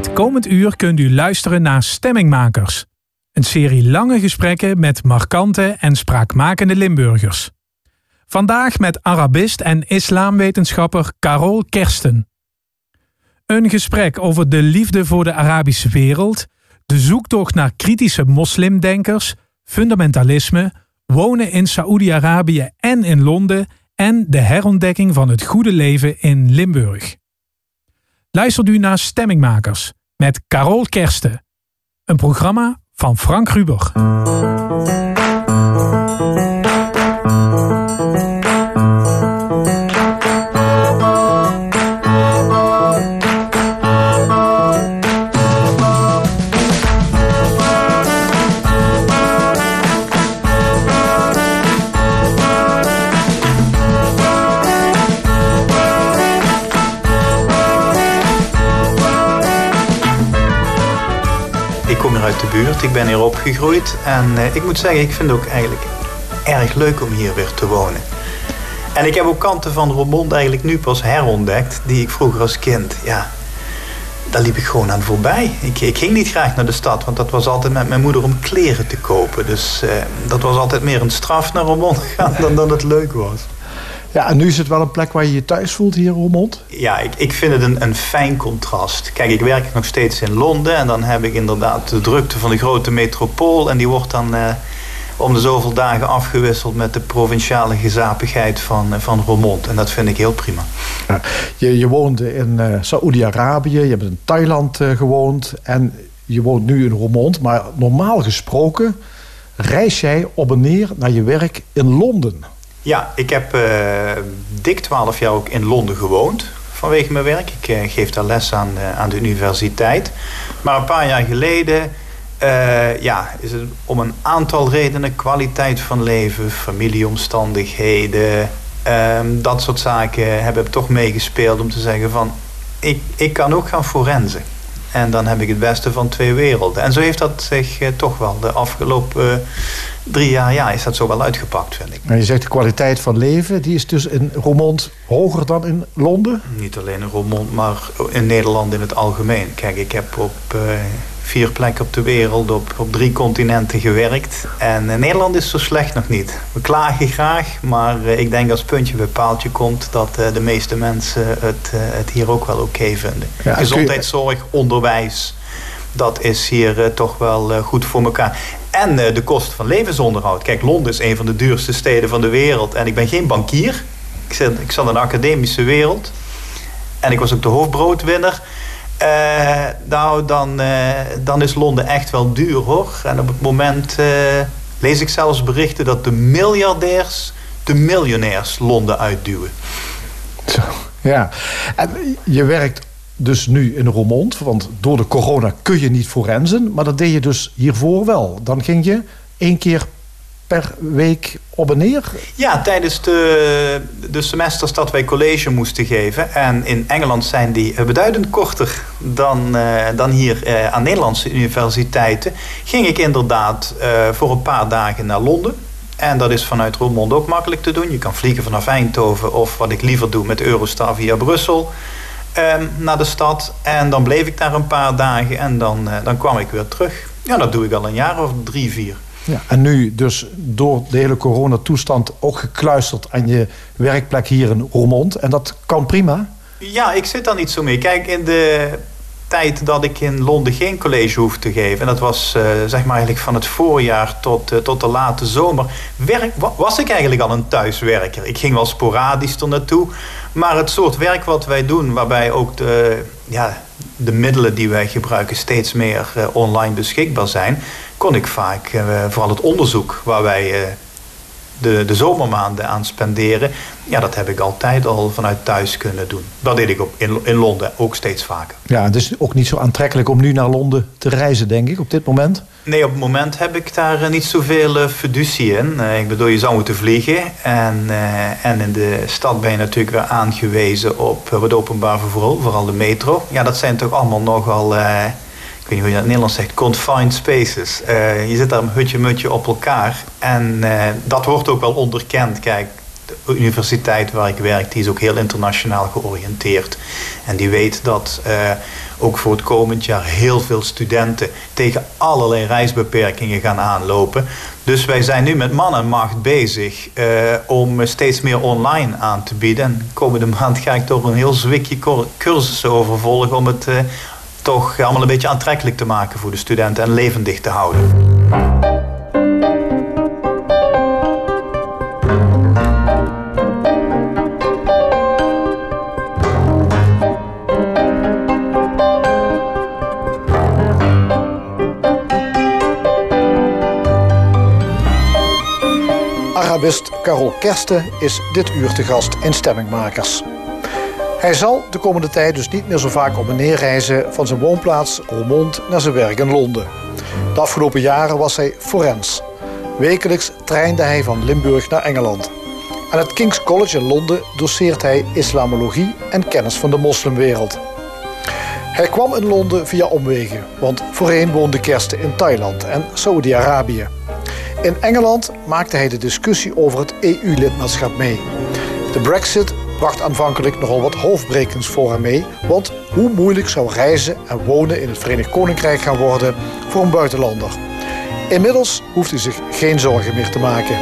Het komend uur kunt u luisteren naar Stemmingmakers. Een serie lange gesprekken met markante en spraakmakende Limburgers. Vandaag met Arabist en islamwetenschapper Carol Kersten. Een gesprek over de liefde voor de Arabische wereld, de zoektocht naar kritische moslimdenkers, fundamentalisme, wonen in Saoedi-Arabië en in Londen en de herontdekking van het goede leven in Limburg. Luistert u naar Stemmingmakers met Carol Kersten. Een programma van Frank Ruber. Buurt, ik ben hier opgegroeid en eh, ik moet zeggen, ik vind het ook eigenlijk erg leuk om hier weer te wonen. En ik heb ook kanten van Roermond eigenlijk nu pas herontdekt, die ik vroeger als kind, ja, daar liep ik gewoon aan voorbij. Ik, ik ging niet graag naar de stad, want dat was altijd met mijn moeder om kleren te kopen. Dus eh, dat was altijd meer een straf naar Roermond gaan dan dat het leuk was. Ja, en nu is het wel een plek waar je je thuis voelt hier in Roermond? Ja, ik, ik vind het een, een fijn contrast. Kijk, ik werk nog steeds in Londen en dan heb ik inderdaad de drukte van de grote metropool. En die wordt dan eh, om de zoveel dagen afgewisseld met de provinciale gezapigheid van, eh, van Roermond. En dat vind ik heel prima. Ja, je, je woonde in uh, Saoedi-Arabië, je hebt in Thailand uh, gewoond en je woont nu in Roermond. Maar normaal gesproken reis jij op en neer naar je werk in Londen. Ja, ik heb uh, dik twaalf jaar ook in Londen gewoond vanwege mijn werk. Ik uh, geef daar les aan, uh, aan de universiteit. Maar een paar jaar geleden ja, is het om een aantal redenen, kwaliteit van leven, familieomstandigheden, ehm, dat soort zaken hebben toch meegespeeld om te zeggen van ik, ik kan ook gaan forensen. En dan heb ik het beste van twee werelden. En zo heeft dat zich toch wel de afgelopen drie jaar ja, is dat zo wel uitgepakt, vind ik. En je zegt de kwaliteit van leven, die is dus in Roermond hoger dan in Londen? Niet alleen in Roermond, maar in Nederland in het algemeen. Kijk, ik heb op uh, vier plekken op de wereld, op, op drie continenten gewerkt. En uh, Nederland is zo slecht nog niet. We klagen graag, maar uh, ik denk als puntje bij paaltje komt... dat de meeste mensen het, het hier ook wel oké okay vinden. Ja, Gezondheidszorg, onderwijs dat is hier toch wel goed voor elkaar. En de kosten van levensonderhoud. Kijk, Londen is een van de duurste steden van de wereld. En ik ben geen bankier. Ik zat, ik zat in de academische wereld. En ik was ook de hoofdbroodwinner. Nou, dan, dan is Londen echt wel duur hoor. En op het moment lees ik zelfs berichten dat de miljardairs de miljonairs Londen uitduwen. Zo, ja. En je werkt dus nu in Roermond. Want door de corona kun je niet forensen. Maar dat deed je dus hiervoor wel. Dan ging je één keer per week op en neer? Ja, tijdens de, de semesters dat wij college moesten geven. En in Engeland zijn die beduidend korter dan, uh, dan hier uh, aan Nederlandse universiteiten. Ging ik inderdaad voor een paar dagen naar Londen. En dat is vanuit Roermond ook makkelijk te doen. Je kan vliegen vanaf Eindhoven of wat ik liever doe met Eurostar via Brussel um, naar de stad. En dan bleef ik daar een paar dagen en dan, dan kwam ik weer terug. Ja, dat doe ik al een jaar of drie, vier. Ja, en nu dus door de hele coronatoestand ook gekluisterd aan je werkplek hier in Roermond. En dat kan prima? Ja, ik zit daar niet zo mee. Kijk, in de tijd dat ik in Londen geen college hoefde te geven... en dat was uh, zeg maar eigenlijk van het voorjaar tot, uh, tot de late zomer... Werk, was ik eigenlijk al een thuiswerker. Ik ging wel sporadisch er naartoe... maar het soort werk wat wij doen... waarbij ook de, ja, de middelen die wij gebruiken steeds meer uh, online beschikbaar zijn... kon ik vaak, vooral het onderzoek waar wij de, de zomermaanden aan spenderen. Ja, dat heb ik altijd al vanuit thuis kunnen doen. Dat deed ik op, in, in Londen ook steeds vaker. Ja, het is ook niet zo aantrekkelijk om nu naar Londen te reizen, denk ik, op dit moment? Nee, op het moment heb ik daar niet zoveel uh, fiducie in. Uh, ik bedoel, je zou moeten vliegen. En, en in de stad ben je natuurlijk weer aangewezen op het openbaar vervoer, vooral de metro. Ja, dat zijn toch allemaal nogal weet niet hoe je dat in Nederlands zegt, confined spaces. Uh, je zit daar een hutje-mutje op elkaar. En uh, dat wordt ook wel onderkend. Kijk, de universiteit waar ik werk, die is ook heel internationaal georiënteerd. En die weet dat uh, ook voor het komend jaar heel veel studenten tegen allerlei reisbeperkingen gaan aanlopen. Dus wij zijn nu met man en macht bezig om steeds meer online aan te bieden. En komende maand ga ik toch een heel zwikje cursussen over volgen om het toch allemaal een beetje aantrekkelijk te maken voor de studenten en levendig te houden. Arabist Carol Kersten is dit uur te gast in Stemmingmakers. Hij zal de komende tijd dus niet meer zo vaak op en neer reizen van zijn woonplaats Roermond naar zijn werk in Londen. De afgelopen jaren was hij forens. Wekelijks treinde hij van Limburg naar Engeland. Aan het King's College in Londen doseert hij islamologie en kennis van de moslimwereld. Hij kwam in Londen via omwegen, want voorheen woonde Kersten in Thailand en Saudi-Arabië. In Engeland maakte hij de discussie over het EU-lidmaatschap mee. De Brexit bracht aanvankelijk nogal wat hoofdbrekens voor hem mee, want hoe moeilijk zou reizen en wonen in het Verenigd Koninkrijk gaan worden voor een buitenlander. Inmiddels hoeft hij zich geen zorgen meer te maken.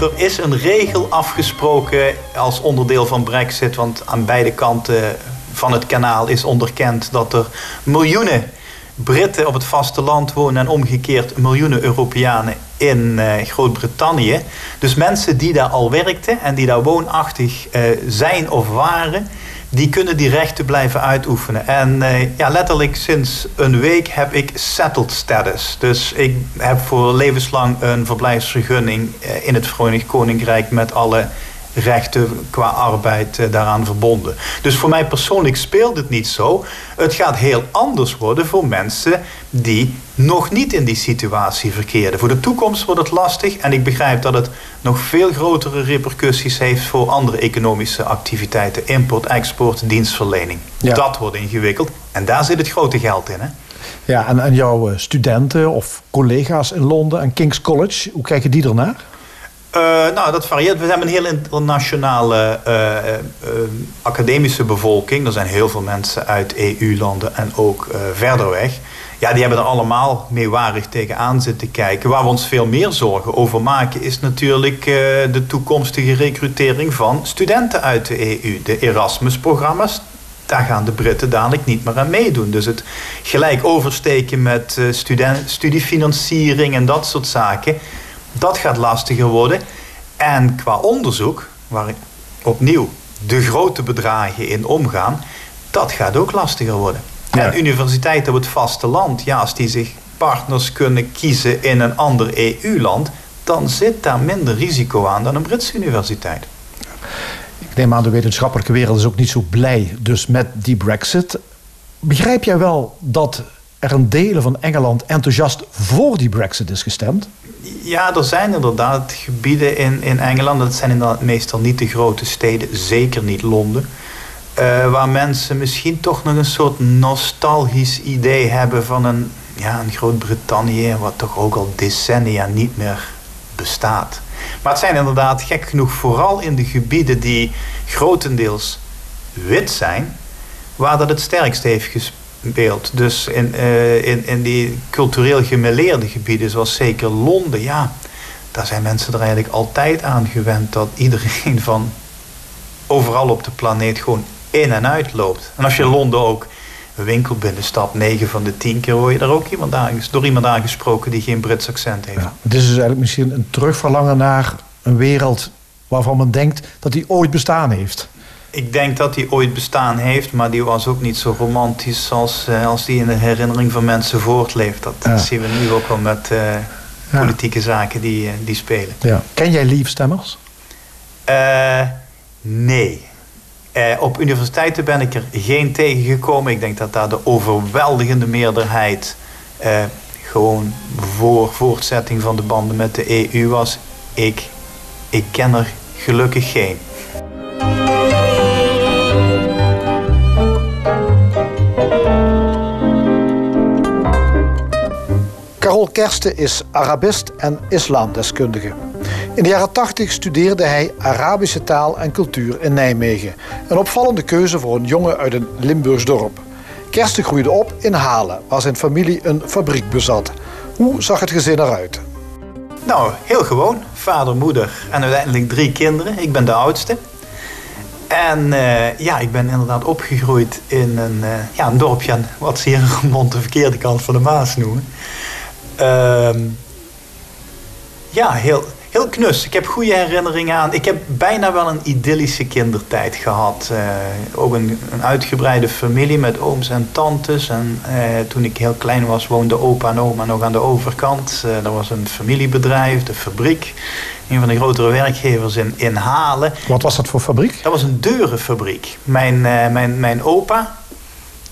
Er is een regel afgesproken als onderdeel van Brexit, want aan beide kanten van het kanaal is onderkend dat er miljoenen Britten op het vasteland wonen en omgekeerd miljoenen Europeanen in uh, Groot-Brittannië. Dus mensen die daar al werkten en die daar woonachtig uh, zijn of waren, die kunnen die rechten blijven uitoefenen. En uh, ja, letterlijk sinds een week heb ik settled status. Dus ik heb voor levenslang een verblijfsvergunning in het Verenigd Koninkrijk met alle rechten qua arbeid eh, daaraan verbonden. Dus voor mij persoonlijk speelt het niet zo. Het gaat heel anders worden voor mensen die nog niet in die situatie verkeerden. Voor de toekomst wordt het lastig en ik begrijp dat het nog veel grotere repercussies heeft voor andere economische activiteiten, import, export, dienstverlening. Dat wordt ingewikkeld en daar zit het grote geld in. Hè? Ja, en, en jouw eh, studenten of collega's in Londen en King's College, hoe kijken die ernaar? Uh, nou, dat varieert. We hebben een heel internationale uh, uh, academische bevolking. Er zijn heel veel mensen uit EU-landen en ook verder weg. Ja, die hebben er allemaal meewarig tegenaan zitten kijken. Waar we ons veel meer zorgen over maken... is natuurlijk de toekomstige recrutering van studenten uit de EU. De Erasmus-programma's, daar gaan de Britten dadelijk niet meer aan meedoen. Dus het gelijk oversteken met studiefinanciering en dat soort zaken dat gaat lastiger worden. En qua onderzoek, waar opnieuw de grote bedragen in omgaan, dat gaat ook lastiger worden. En universiteiten op het vasteland, ja, als die zich partners kunnen kiezen in een ander EU-land, dan zit daar minder risico aan dan een Britse universiteit. Ik neem aan, de wetenschappelijke wereld is ook niet zo blij dus met die brexit. Begrijp jij wel dat er een delen van Engeland enthousiast voor die brexit is gestemd? Ja, er zijn inderdaad gebieden in, in Engeland. Dat zijn inderdaad meestal niet de grote steden, zeker niet Londen. Uh, waar mensen misschien toch nog een soort nostalgisch idee hebben van een, ja, een Groot-Brittannië, wat toch ook al decennia niet meer bestaat. Maar het zijn inderdaad gek genoeg vooral in de gebieden die grotendeels wit zijn, waar dat het sterkst heeft gespeeld beeld. Dus in, uh, in, in die cultureel gemeleerde gebieden, zoals zeker Londen, ja, daar zijn mensen er eigenlijk altijd aan gewend dat iedereen van overal op de planeet gewoon in en uit loopt. En als je Londen ook een winkel binnenstapt, 9 van de 10 keer hoor je daar ook iemand door iemand aangesproken die geen Brits accent heeft. Ja, is dus eigenlijk misschien een terugverlangen naar een wereld waarvan men denkt dat die ooit bestaan heeft. Ik denk dat die ooit bestaan heeft, maar die was ook niet zo romantisch als, uh, als die in de herinnering van mensen voortleeft. Dat zien we nu ook al met uh, politieke zaken die, uh, die spelen. Ja. Ken jij liefstemmers? nee. op universiteiten ben ik er geen tegengekomen. Ik denk dat daar de overweldigende meerderheid gewoon voor voortzetting van de banden met de EU was. Ik, ik ken er gelukkig geen. Kersten is Arabist en islamdeskundige. In de jaren 80 studeerde hij Arabische taal en cultuur in Nijmegen. Een opvallende keuze voor een jongen uit een Limburgs dorp. Kersten groeide op in Halen, waar zijn familie een fabriek bezat. Hoe zag het gezin eruit? Nou, heel gewoon. Vader, moeder en uiteindelijk drie kinderen. Ik ben de oudste. En uh, ja, ik ben inderdaad opgegroeid in een, uh, ja, een dorpje wat ze hier in de verkeerde kant van de Maas noemen. Uh, ja, heel, heel knus. Ik heb goede herinneringen aan. Ik heb bijna wel een idyllische kindertijd gehad. Uh, ook een, een, uitgebreide familie met ooms en tantes. En uh, toen ik heel klein was, woonde opa en oma nog aan de overkant. Uh, er was een familiebedrijf, de fabriek. Een van de grotere werkgevers in, in Halen. Wat was dat voor fabriek? Dat was een deurenfabriek. Mijn, mijn, mijn opa.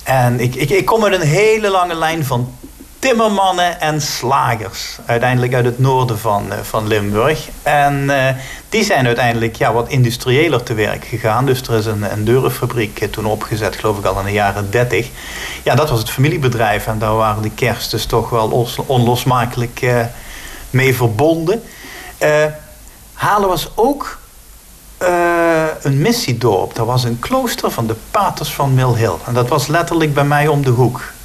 En ik, ik, ik kom uit een hele lange lijn van timmermannen en slagers. Uiteindelijk uit het noorden van, uh, van Limburg. En uh, die zijn uiteindelijk ja, wat industriëler te werk gegaan. Dus er is een, een deurenfabriek uh, toen opgezet, geloof ik al in de jaren 30. Ja, dat was het familiebedrijf. En daar waren de kerstes toch wel onlosmakelijk mee verbonden. Halen was ook een missiedorp. Dat was een klooster van de paters van Mill Hill. En dat was letterlijk bij mij om de hoek eh,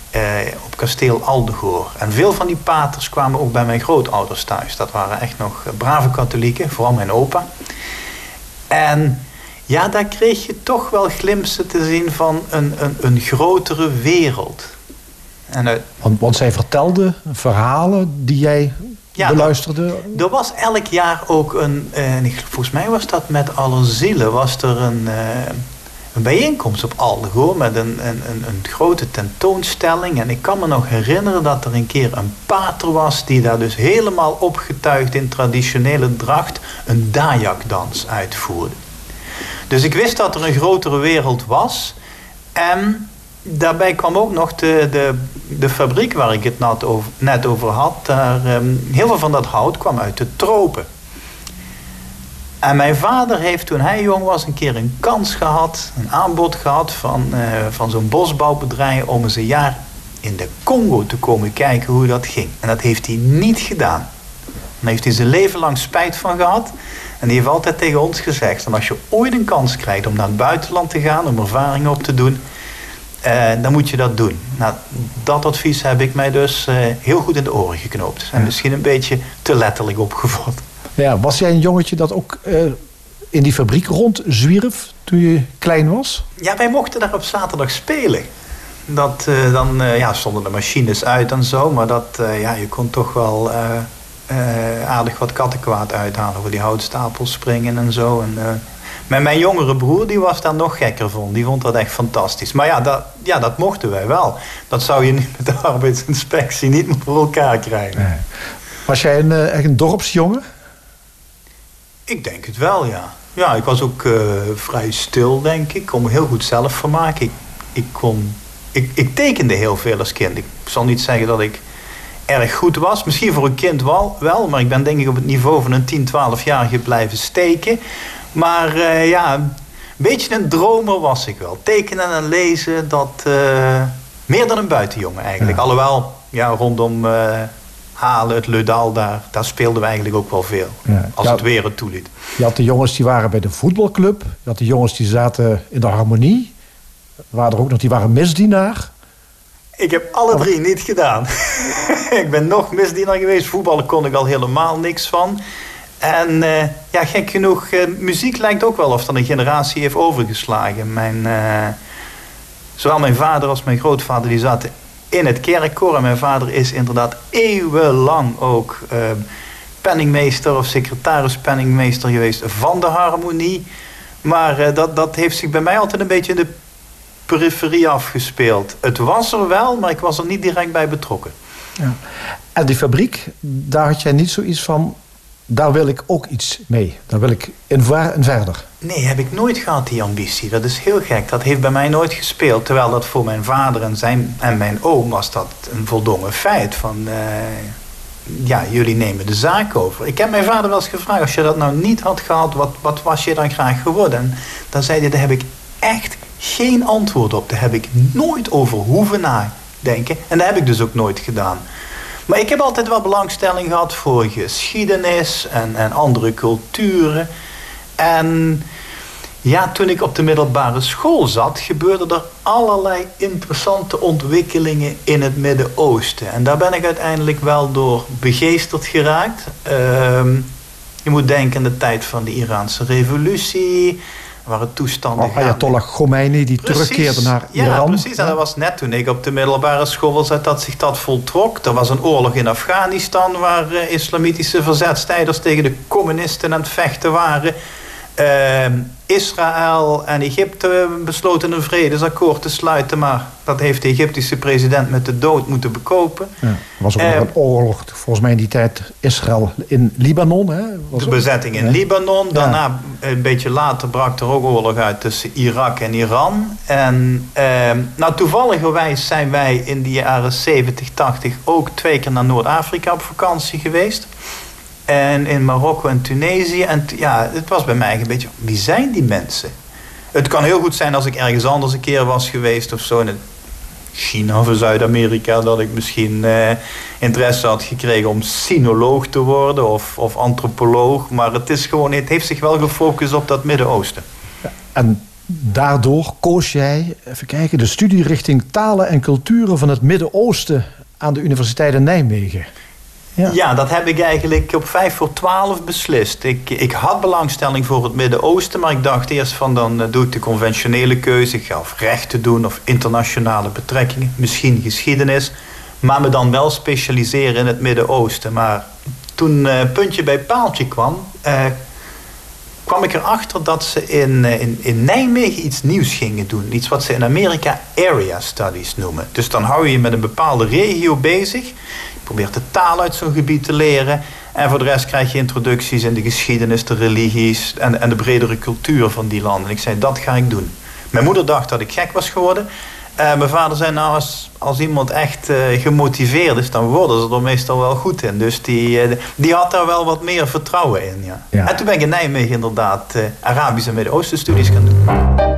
op kasteel Aldegoor. En veel van die paters kwamen ook bij mijn grootouders thuis. Dat waren echt nog brave katholieken, vooral mijn opa. En ja, daar kreeg je toch wel glimpsen te zien van een, een, een grotere wereld. En, uh, want, want zij vertelde verhalen die jij ja, beluisterde? Er was elk jaar ook een, uh, volgens mij was dat met alle zielen, was er een, uh, een bijeenkomst op Aldegoor met een, een, een, grote tentoonstelling. En ik kan me nog herinneren dat er een keer een pater was die daar dus helemaal opgetuigd in traditionele dracht een Dayak-dans uitvoerde. Dus ik wist dat er een grotere wereld was. En daarbij kwam ook nog de, de, de fabriek waar ik het net over, net over had. Um, heel veel van dat hout kwam uit de tropen. En mijn vader heeft toen hij jong was een keer een kans gehad, een aanbod gehad van, uh, van zo'n bosbouwbedrijf om eens een jaar in de Congo te komen kijken hoe dat ging. En dat heeft hij niet gedaan. Daar heeft hij zijn leven lang spijt van gehad. En die heeft altijd tegen ons gezegd: als je ooit een kans krijgt om naar het buitenland te gaan, om ervaring op te doen, uh, dan moet je dat doen. Nou, dat advies heb ik mij dus uh, heel goed in de oren geknoopt. En misschien een beetje te letterlijk opgevat. Ja, was jij een jongetje dat ook uh, in die fabriek rondzwierf toen je klein was? Ja, wij mochten daar op zaterdag spelen. Dat, uh, dan uh, ja, stonden de machines uit en zo, maar dat, ja, je kon toch wel aardig wat kattenkwaad uithalen voor die houtstapels springen en zo. En, maar mijn jongere broer die was daar nog gekker van. Die vond dat echt fantastisch. Maar ja dat, ja, dat mochten wij wel. Dat zou je niet met de arbeidsinspectie niet meer voor elkaar krijgen. Nee. Was jij een, echt een dorpsjongen? Ik denk het wel, ja. Ja, ik was ook uh, vrij stil, denk ik. Ik kon me heel goed zelf vermaken. Ik, ik, kon, ik, ik tekende heel veel als kind. Ik zal niet zeggen dat ik erg goed was. Misschien voor een kind wel, wel maar ik ben denk ik op het niveau van een 10, 12-jarige blijven steken. Maar uh, ja, een beetje een dromer was ik wel. Tekenen en lezen, dat... Uh, meer dan een buitenjongen eigenlijk. Ja. Alhoewel, ja, rondom Halen, het Leudal, daar, daar speelden we eigenlijk ook wel veel. Ja. Als het weer het toeliet. Je had de jongens die waren bij de voetbalclub. Je had de jongens die zaten in de harmonie. Waren er ook nog die waren misdienaar. Ik heb alle drie niet gedaan. ik ben nog misdienaar geweest. Voetballen kon ik al helemaal niks van. En uh, ja, gek genoeg, uh, muziek lijkt ook wel of dat een generatie heeft overgeslagen. Mijn, uh, zowel mijn vader als mijn grootvader die zaten in het kerkkoor. En mijn vader is inderdaad eeuwenlang ook uh, penningmeester of secretaris penningmeester geweest van de harmonie. Maar uh, dat, dat heeft zich bij mij altijd een beetje in de periferie afgespeeld. Het was er wel, maar ik was er niet direct bij betrokken. Ja. En die fabriek, daar had jij niet zoiets van daar wil ik ook iets mee. Daar wil ik in, in verder. Nee, heb ik nooit gehad, die ambitie. Dat is heel gek. Dat heeft bij mij nooit gespeeld. Terwijl dat voor mijn vader en, zijn, en mijn oom was dat een voldongen feit. Van, uh, ja, jullie nemen de zaak over. Ik heb mijn vader wel eens gevraagd... als je dat nou niet had gehad, wat, wat was je dan graag geworden? En dan zei hij, daar heb ik echt geen antwoord op. Daar heb ik nooit over hoeven nadenken. En dat heb ik dus ook nooit gedaan. Maar ik heb altijd wel belangstelling gehad voor geschiedenis en, en andere culturen. En ja, toen ik op de middelbare school zat, gebeurden er allerlei interessante ontwikkelingen in het Midden-Oosten. En daar ben ik uiteindelijk wel door begeesterd geraakt. Ehm, je moet denken aan de tijd van de Iraanse revolutie waren toestanden. Oh, Ayatollah Khomeini die terugkeerde naar Iran. Ja, precies. En dat was net toen ik op de middelbare school zat dat zich dat voltrok. Er was een oorlog in Afghanistan waar uh, islamitische verzetstijders tegen de communisten aan het vechten waren. Uh, Israël en Egypte besloten een vredesakkoord te sluiten, maar dat heeft de Egyptische president met de dood moeten bekopen. Ja, er was ook nog een oorlog, volgens mij in die tijd, Israël in Libanon. Hè? Was de bezetting in Libanon. Daarna, een beetje later, brak er ook oorlog uit tussen Irak en Iran. En eh, nou, toevalligerwijs zijn wij in de jaren 70, 80 ook twee keer naar Noord-Afrika op vakantie geweest. En in Marokko en Tunesië. En ja, het was bij mij een beetje, wie zijn die mensen? Het kan heel goed zijn als ik ergens anders een keer was geweest of zo. In China of Zuid-Amerika. Dat ik misschien eh, interesse had gekregen om sinoloog te worden of, of antropoloog. Maar het, is gewoon, het heeft zich wel gefocust op dat Midden-Oosten. en daardoor koos jij, even kijken, de studierichting talen en culturen van het Midden-Oosten aan de Universiteit in Nijmegen. Ja. dat heb ik eigenlijk op 5 voor 12 beslist. Ik, ik had belangstelling voor het Midden-Oosten, maar ik dacht eerst van dan eh, doe ik de conventionele keuze. Ik ga of rechten doen of internationale betrekkingen, misschien geschiedenis. Maar me dan wel specialiseren in het Midden-Oosten. Maar toen uh, puntje bij paaltje kwam, uh, kwam ik erachter dat ze in, in, in Nijmegen iets nieuws gingen doen. Iets wat ze in Amerika area studies noemen. Dus dan hou je je met een bepaalde regio bezig probeert de taal uit zo'n gebied te leren. En voor de rest krijg je introducties in de geschiedenis, de religies en, en de bredere cultuur van die landen. En ik zei, dat ga ik doen. Mijn moeder dacht dat ik gek was geworden. Uh, mijn vader zei, nou, als, als iemand echt uh, gemotiveerd is, dan worden ze er meestal wel goed in. Dus die, uh, die had daar wel wat meer vertrouwen in. Ja. ja. En toen ben ik in Nijmegen inderdaad Arabische en Midden-Oosten studies gaan doen.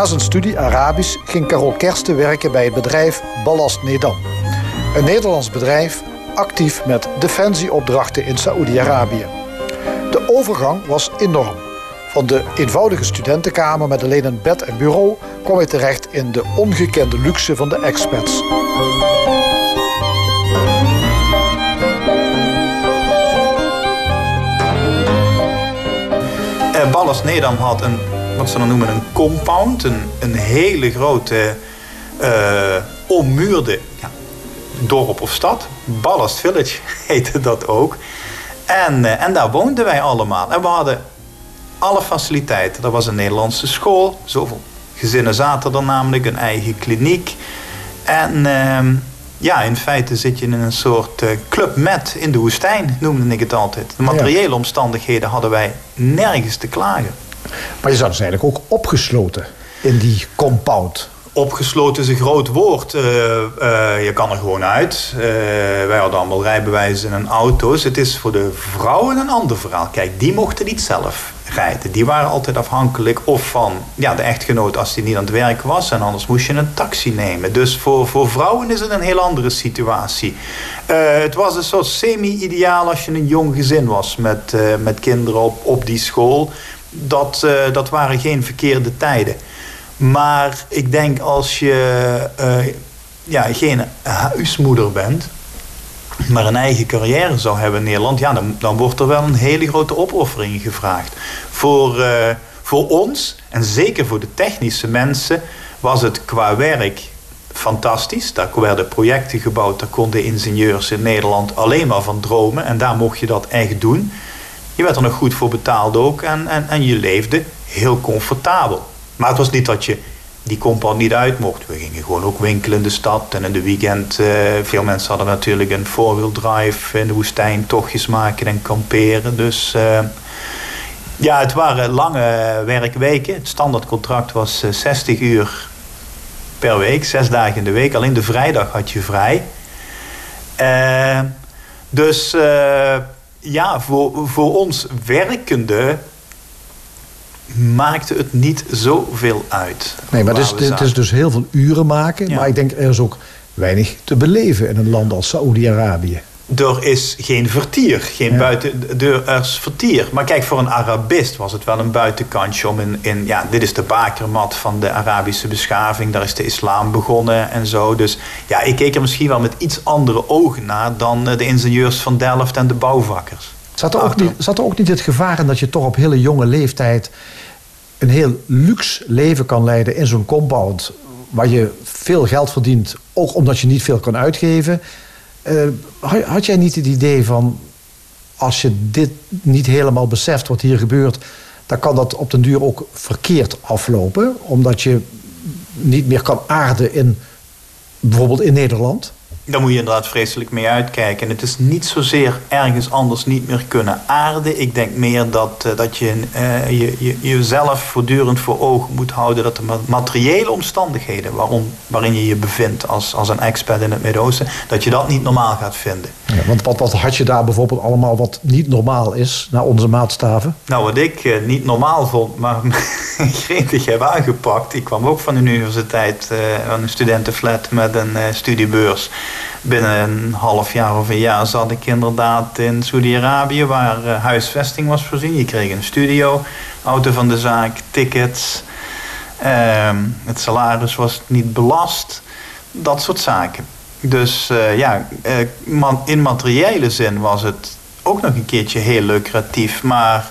Na zijn studie Arabisch ging Carol Kersten werken bij het bedrijf Ballast Nedam. Een Nederlands bedrijf actief met defensieopdrachten in Saoedi-Arabië. De overgang was enorm. Van de eenvoudige studentenkamer met alleen een bed en bureau kwam hij terecht in de ongekende luxe van de expats. Ballast Nedam had een wat ze dan noemen een compound. Een, een hele grote uh, ommuurde ja, dorp of stad. Ballast Village heette dat ook. En, uh, en daar woonden wij allemaal. En we hadden alle faciliteiten. Er was een Nederlandse school. Zoveel gezinnen zaten er namelijk. Een eigen kliniek. En uh, ja, in feite zit je in een soort uh, club met in de woestijn, noemde ik het altijd. De materiële omstandigheden hadden wij nergens te klagen. Maar je zat dus eigenlijk ook opgesloten in die compound. Opgesloten is een groot woord. Uh, uh, je kan er gewoon uit. Uh, wij hadden allemaal rijbewijzen en auto's. Het is voor de vrouwen een ander verhaal. Kijk, die mochten niet zelf rijden. Die waren altijd afhankelijk of van ja, de echtgenoot als die niet aan het werk was. En anders moest je een taxi nemen. Dus voor, voor vrouwen is het een heel andere situatie. het was een soort semi-ideaal als je een jong gezin was met, met kinderen op, op die school dat, uh, dat waren geen verkeerde tijden. Maar ik denk als je uh, ja, geen huismoeder bent, maar een eigen carrière zou hebben in Nederland, ja, dan, dan wordt er wel een hele grote opoffering gevraagd. Voor, uh, voor ons, en zeker voor de technische mensen, was het qua werk fantastisch. Daar werden projecten gebouwd, daar konden ingenieurs in Nederland alleen maar van dromen. En daar mocht je dat echt doen. Je werd er nog goed voor betaald ook en, en, en je leefde heel comfortabel. Maar het was niet dat je die compound niet uit mocht. We gingen gewoon ook winkelen in de stad en in de weekend. Uh, veel mensen hadden natuurlijk een four-wheel drive in de woestijn, tochtjes maken en kamperen. Dus uh, ja, het waren lange werkweken. Het standaardcontract was 60 eh, uur per week, zes dagen in de week. Alleen de vrijdag had je vrij. Dus ja, voor, voor ons werkende maakte het niet zoveel uit. Nee, maar het is, het is dus heel veel uren maken. Maar ik denk er is ook weinig te beleven in een land als Saoedi-Arabië. Er is geen vertier, geen ja. buiten, er is vertier. Maar kijk, voor een Arabist was het wel een buitenkantje om in, in, ja, dit is de bakermat van de Arabische beschaving, daar is de islam begonnen en zo. Dus ja, ik keek er misschien wel met iets andere ogen naar dan de ingenieurs van Delft en de bouwvakkers. Zat er, ook niet, zat er ook niet het gevaar in dat je toch op hele jonge leeftijd een heel luxe leven kan leiden in zo'n compound waar je veel geld verdient, ook omdat je niet veel kan uitgeven. Uh, had jij niet het idee van, als je dit niet helemaal beseft wat hier gebeurt, dan kan dat op den duur ook verkeerd aflopen, omdat je niet meer kan aarden in bijvoorbeeld in Nederland? Daar moet je inderdaad vreselijk mee uitkijken. En het is niet zozeer ergens anders niet meer kunnen aarden. Ik denk meer dat, uh, dat je, uh, je, je jezelf voortdurend voor ogen moet houden dat de materiële omstandigheden waarom, waarin je je bevindt als, als een expert in het Midden-Oosten, dat je dat niet normaal gaat vinden. Ja, want wat, wat had je daar bijvoorbeeld allemaal wat niet normaal is naar onze maatstaven? Nou, wat ik uh, niet normaal vond, maar gretig heb aangepakt. Ik kwam ook van de universiteit, van een studentenflat met een studiebeurs binnen een half jaar of een jaar zat ik inderdaad in Saudi-Arabië, waar uh, huisvesting was voorzien. Je kreeg een studio, auto van de zaak, tickets. Uh, het salaris was niet belast. Dat soort zaken. Dus uh, ja, uh, in materiële zin was het ook nog een keertje heel lucratief. Maar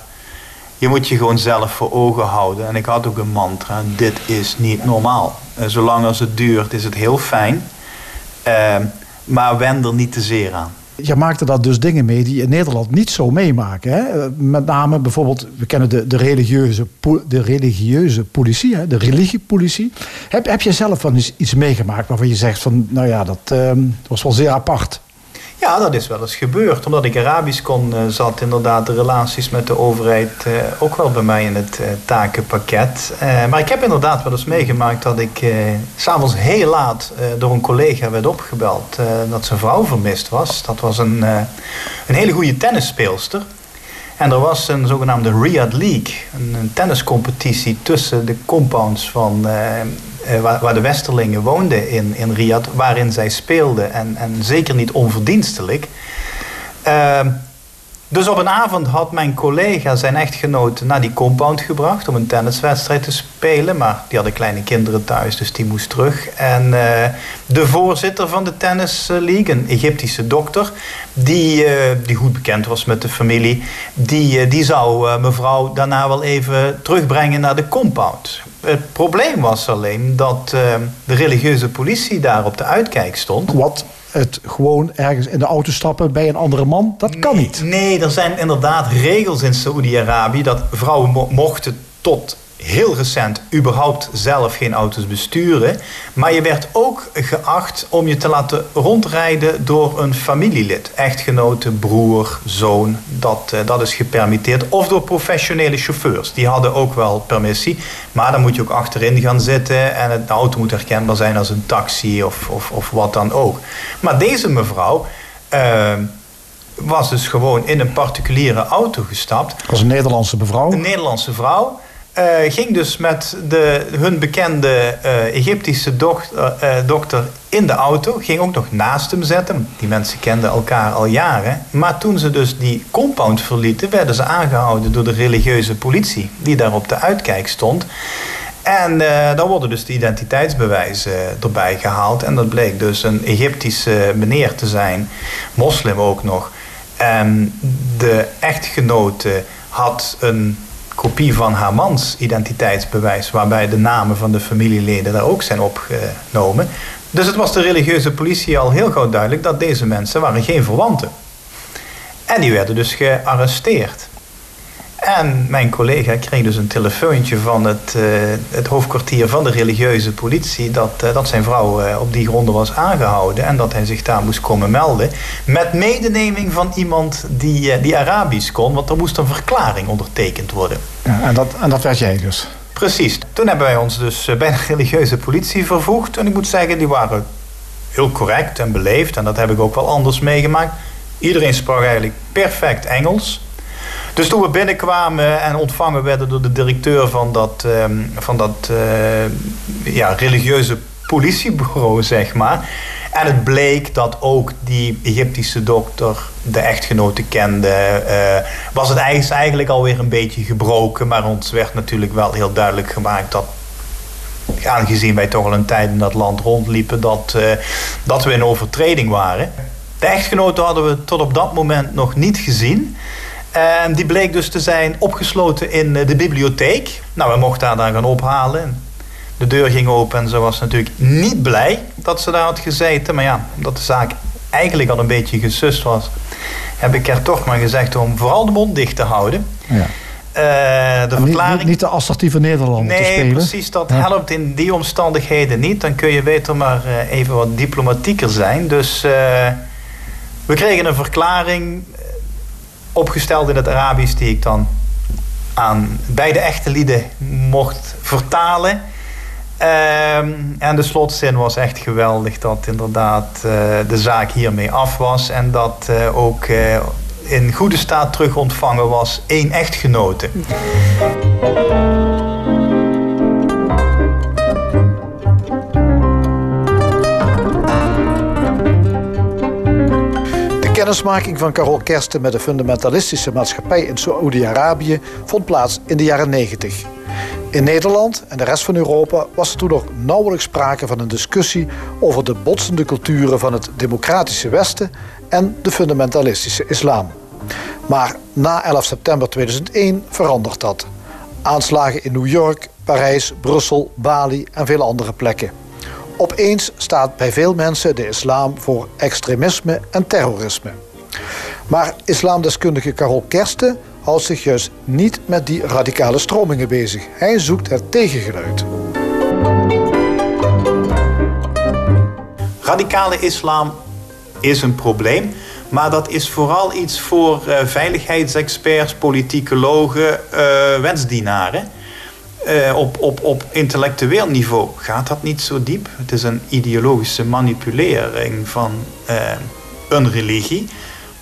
je moet je gewoon zelf voor ogen houden. En ik had ook een mantra: dit is niet normaal. zolang als het duurt, is het heel fijn. Ehm, maar wend er niet te zeer aan. Je maakte daar dus dingen mee die in Nederland niet zo meemaken. Hè? Met name bijvoorbeeld, we kennen de, de, religieuze, de religieuze politie, hè? de religiepolitie. Heb, heb je zelf van eens iets meegemaakt waarvan je zegt van, nou ja, dat uh, was wel zeer apart? Ja, dat is wel eens gebeurd. Omdat ik Arabisch kon, uh, zat inderdaad de relaties met de overheid uh, ook wel bij mij in het uh, takenpakket. maar ik heb inderdaad wel eens meegemaakt dat ik s'avonds heel laat door een collega werd opgebeld dat zijn vrouw vermist was. Dat was een, een hele goede tennisspeelster. En er was een zogenaamde Riyadh League, een tenniscompetitie tussen de compounds van eh, waar, de Westerlingen woonden in, in Riyadh, waarin zij speelden. En, en zeker niet onverdienstelijk. Dus op een avond had mijn collega zijn echtgenoot naar die compound gebracht om een tenniswedstrijd te spelen. Maar die hadden kleine kinderen thuis, dus die moest terug. En uh, de voorzitter van de Tennis League, een Egyptische dokter, die, uh, die goed bekend was met de familie, die, die zou mevrouw daarna wel even terugbrengen naar de compound. Het probleem was alleen dat de religieuze politie daar op de uitkijk stond. Wat? Het gewoon ergens in de auto stappen bij een andere man, dat kan niet. Nee, er zijn inderdaad regels in Saoedi-Arabië dat vrouwen mochten tot heel recent überhaupt zelf geen auto's besturen. Maar je werd ook geacht om je te laten rondrijden door een familielid. Echtgenote, broer, zoon, dat, eh, dat is gepermitteerd. Of door professionele chauffeurs. Die hadden ook wel permissie. Maar dan moet je ook achterin gaan zitten en de auto moet herkenbaar zijn als een taxi of, of, of wat dan ook. Maar deze mevrouw... Uh, was dus gewoon in een particuliere auto gestapt. Als een Nederlandse mevrouw? Een Nederlandse vrouw. Uh, ging dus met de, hun bekende uh, Egyptische dochter, uh, dokter in de auto. Ging ook nog naast hem zetten. Die mensen kenden elkaar al jaren. Maar toen ze dus die compound verlieten, werden ze aangehouden door de religieuze politie. Die daar op de uitkijk stond. En dan worden dus de identiteitsbewijzen erbij gehaald. En dat bleek dus een Egyptische meneer te zijn. Moslim ook nog. En de echtgenote had een kopie van haar mans identiteitsbewijs, waarbij de namen van de familieleden daar ook zijn opgenomen. Dus het was de religieuze politie al heel gauw duidelijk dat deze mensen waren geen verwanten. En die werden dus gearresteerd. En mijn collega kreeg dus een telefoontje van het, uh, het hoofdkwartier van de religieuze politie dat, uh, dat zijn vrouw uh, op die gronden was aangehouden en dat hij zich daar moest komen melden. Met medeneming van iemand die, die Arabisch kon, want er moest een verklaring ondertekend worden. Ja, en, dat, en dat werd jij dus? Precies. Toen hebben wij ons dus bij de religieuze politie vervoegd. En ik moet zeggen, die waren heel correct en beleefd. En dat heb ik ook wel anders meegemaakt. Iedereen sprak eigenlijk perfect Engels. Dus toen we binnenkwamen en ontvangen werden door de directeur van dat, ehm, van dat uh, ja, religieuze politiebureau, zeg maar. En het bleek dat ook die Egyptische dokter de echtgenote kende. Uh, was het eigenlijk alweer een beetje gebroken. Maar ons werd natuurlijk wel heel duidelijk gemaakt dat aangezien wij toch al een tijd in dat land rondliepen, dat, uh, dat we in overtreding waren. De echtgenote hadden we tot op dat moment nog niet gezien. En die bleek dus te zijn opgesloten in de bibliotheek. Nou, we mochten haar dan gaan ophalen. De deur ging open en ze was natuurlijk niet blij dat ze daar had gezeten. Maar ja, omdat de zaak eigenlijk al een beetje gesust was, heb ik er toch maar gezegd om vooral de mond dicht te houden. Ja. Uh, de verklaring... Niet, niet, de assertieve Nederlander nee, te spelen. Nee, precies. Dat helpt in die omstandigheden niet. Dan kun je beter maar uh, even wat diplomatieker zijn. Dus uh, we kregen een verklaring opgesteld in het Arabisch... die ik dan aan beide echte lieden mocht vertalen... Ehm, en de slotzin was echt geweldig dat inderdaad uh, de zaak hiermee af was en dat uh, ook uh, in goede staat terug ontvangen was één echtgenote. De kennismaking van Carol Kersten met de fundamentalistische maatschappij in Saoedi-Arabië vond plaats in de jaren 90. In Nederland en de rest van Europa was er toen nog nauwelijks sprake van een discussie over de botsende culturen van het democratische Westen en de fundamentalistische islam. Maar na 11 september 2001 verandert dat. Aanslagen in New York, Parijs, Brussel, Bali en vele andere plekken. Opeens staat bij veel mensen de islam voor extremisme en terrorisme. Maar islamdeskundige Carol Kersten houdt zich juist niet met die radicale stromingen bezig. Hij zoekt het tegengeluid. Radicale islam is een probleem. Maar dat is vooral iets voor uh, veiligheidsexperts, politicologen, uh, wetsdienaren. Uh, op, op, op intellectueel niveau gaat dat niet zo diep. Het is een ideologische manipulering van een religie.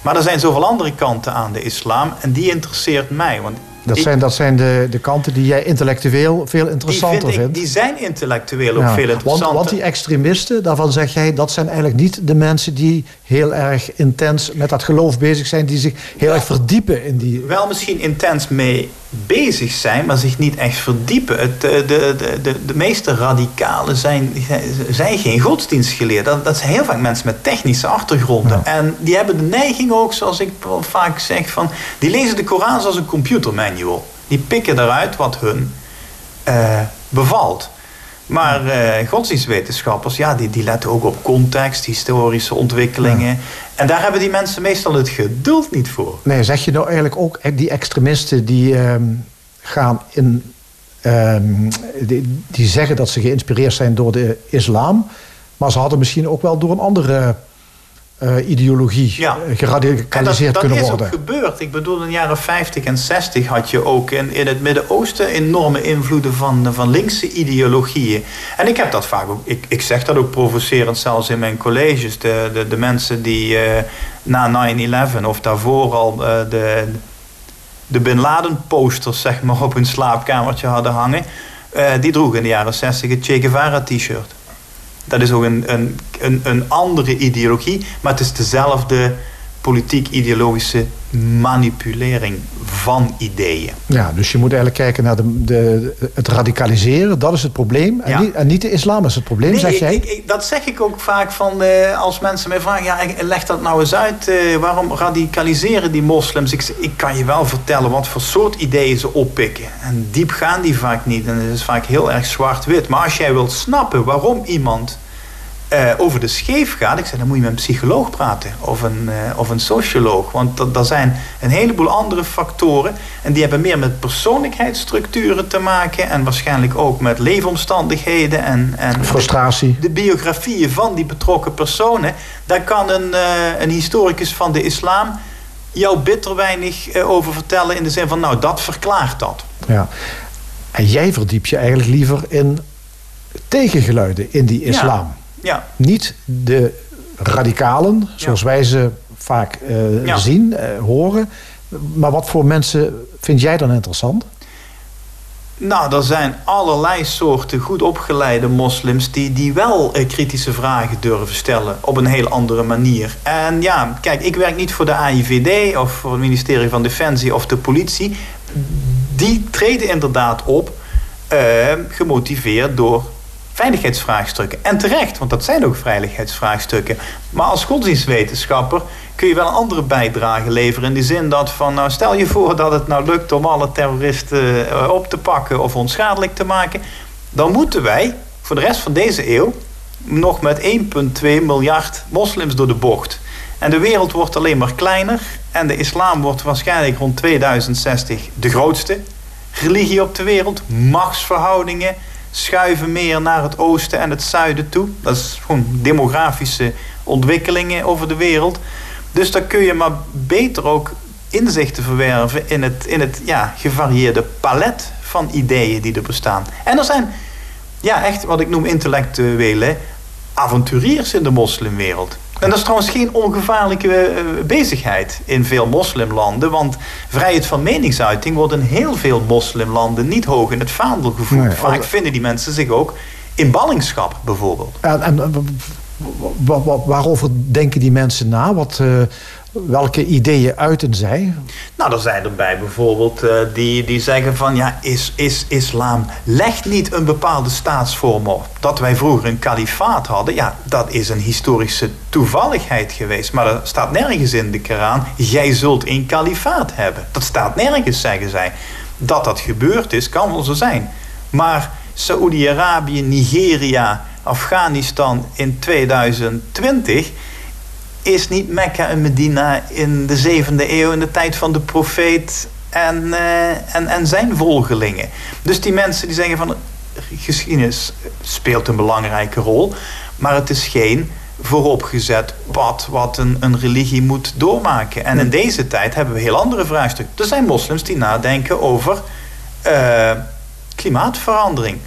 Maar er zijn zoveel andere kanten aan de islam en die interesseert mij. Want dat, zijn, dat zijn de, de kanten die jij intellectueel veel interessanter die vind vindt. Die zijn intellectueel ook veel interessanter. Want, want, die extremisten, daarvan zeg jij, dat zijn eigenlijk niet de mensen die heel erg intens met dat geloof bezig zijn, die zich heel erg verdiepen in die. Wel misschien intens mee bezig zijn, maar zich niet echt verdiepen. Het, de, de, de, de meeste radicalen zijn, zijn geen godsdienstgeleerd. Dat, dat zijn heel vaak mensen met technische achtergronden. En die hebben de neiging ook, zoals ik vaak zeg, van die lezen de Koran als een computermanual. Die pikken eruit wat hun uh, bevalt. Maar uh, godsdienstwetenschappers, ja, die, die letten ook op context, historische ontwikkelingen. En daar hebben die mensen meestal het geduld niet voor. Nee, zeg je nou eigenlijk ook, die extremisten die uh, gaan in. Uh, die, die, zeggen dat ze geïnspireerd zijn door de islam. Maar ze hadden misschien ook wel door een andere uh, ideologie ja. Eh, geradicaliseerd dat, kunnen worden. Dat is ook gebeurd. Ik bedoel, in de jaren 50 en 60 had je ook in, in het Midden-Oosten enorme invloeden van, van linkse ideologieën. En ik heb dat vaak ook, ik, ik zeg dat ook provocerend zelfs in mijn colleges. De, de, de mensen die uh, na 9-11 of daarvoor al uh, de, de Bin Laden posters zeg maar, op hun slaapkamertje hadden hangen. die droegen in de jaren 60 het Che Guevara t-shirt. Dat is ook een, een, een, een andere ideologie, maar het is dezelfde politiek-ideologische manipulering van ideeën. Ja, dus je moet eigenlijk kijken naar de, de, het radicaliseren, dat is het probleem. En, niet, en, niet, de islam is het probleem, nee, zeg ik, jij? Ik, dat zeg ik ook vaak van, uh, als mensen mij vragen... ja, leg dat nou eens uit, uh, waarom radicaliseren die moslims? Ik, ik kan je wel vertellen wat voor soort ideeën ze oppikken. En diep gaan die vaak niet. En het is vaak heel erg zwart-wit. Maar als jij wilt snappen waarom iemand uh, over de scheef gaat, ik zeg dan moet je met een psycholoog praten of een, uh, of een socioloog. Want er zijn een heleboel andere factoren en die hebben meer met persoonlijkheidsstructuren te maken en waarschijnlijk ook met leefomstandigheden en, en frustratie. De, biografieën van die betrokken personen. Daar kan een, uh, een historicus van de islam jou bitter weinig over vertellen in de zin van nou dat verklaart dat. Ja. En jij verdiept je eigenlijk liever in tegengeluiden in die islam. Ja. Niet de radicalen, zoals wij ze vaak zien, horen. Maar wat voor mensen vind jij dan interessant? Nou, er zijn allerlei soorten goed opgeleide moslims die, die wel eh, kritische vragen durven stellen op een heel andere manier. En ja, kijk, ik werk niet voor de AIVD of voor het ministerie van Defensie of de politie. Die treden inderdaad op, gemotiveerd door veiligheidsvraagstukken. En terecht, want dat zijn ook veiligheidsvraagstukken. Maar als godsdienstwetenschapper kun je wel een andere bijdrage leveren. In de zin dat van, nou stel je voor dat het nou lukt om alle terroristen eh, op te pakken of onschadelijk te maken. Dan moeten wij voor de rest van deze eeuw nog met 1,2 miljard moslims door de bocht. En de wereld wordt alleen maar kleiner. En de islam wordt waarschijnlijk rond 2060 de grootste religie op de wereld. Machtsverhoudingen schuiven meer naar het oosten en het zuiden toe. Dat is gewoon demografische ontwikkelingen over de wereld. Dus dan kun je maar beter ook inzichten verwerven in het, in het ja, gevarieerde palet van ideeën die er bestaan. En er zijn ja, echt wat ik noem intellectuele avonturiers in de moslimwereld. En dat is trouwens geen ongevaarlijke eh, bezigheid in veel moslimlanden. Want vrijheid van meningsuiting wordt in heel veel moslimlanden niet hoog in het vaandel gevoerd. Vaak vinden die mensen zich ook in ballingschap bijvoorbeeld. En, en waarover denken die mensen na? Wat, uh, welke ideeën uiten zij? Nou, er zijn erbij bijvoorbeeld uh, die, die zeggen van... ja, is, is islam legt niet een bepaalde staatsvorm op. Dat wij vroeger een kalifaat hadden... ja, dat is een historische toevalligheid geweest. Maar er staat nergens in de Koran... jij zult een kalifaat hebben. Dat staat nergens, zeggen zij. Dat dat gebeurd is, kan wel zo zijn. Maar Saoedi-Arabië, Nigeria Afghanistan in 2020 is niet Mekka en Medina in de zevende eeuw in de tijd van de profeet en, uh, en, en zijn volgelingen. Dus die mensen die zeggen van geschiedenis speelt een belangrijke rol, maar het is geen vooropgezet pad wat een, een religie moet doormaken. En in deze tijd hebben we heel andere vraagstukken. Er zijn moslims die nadenken over uh, klimaatverandering.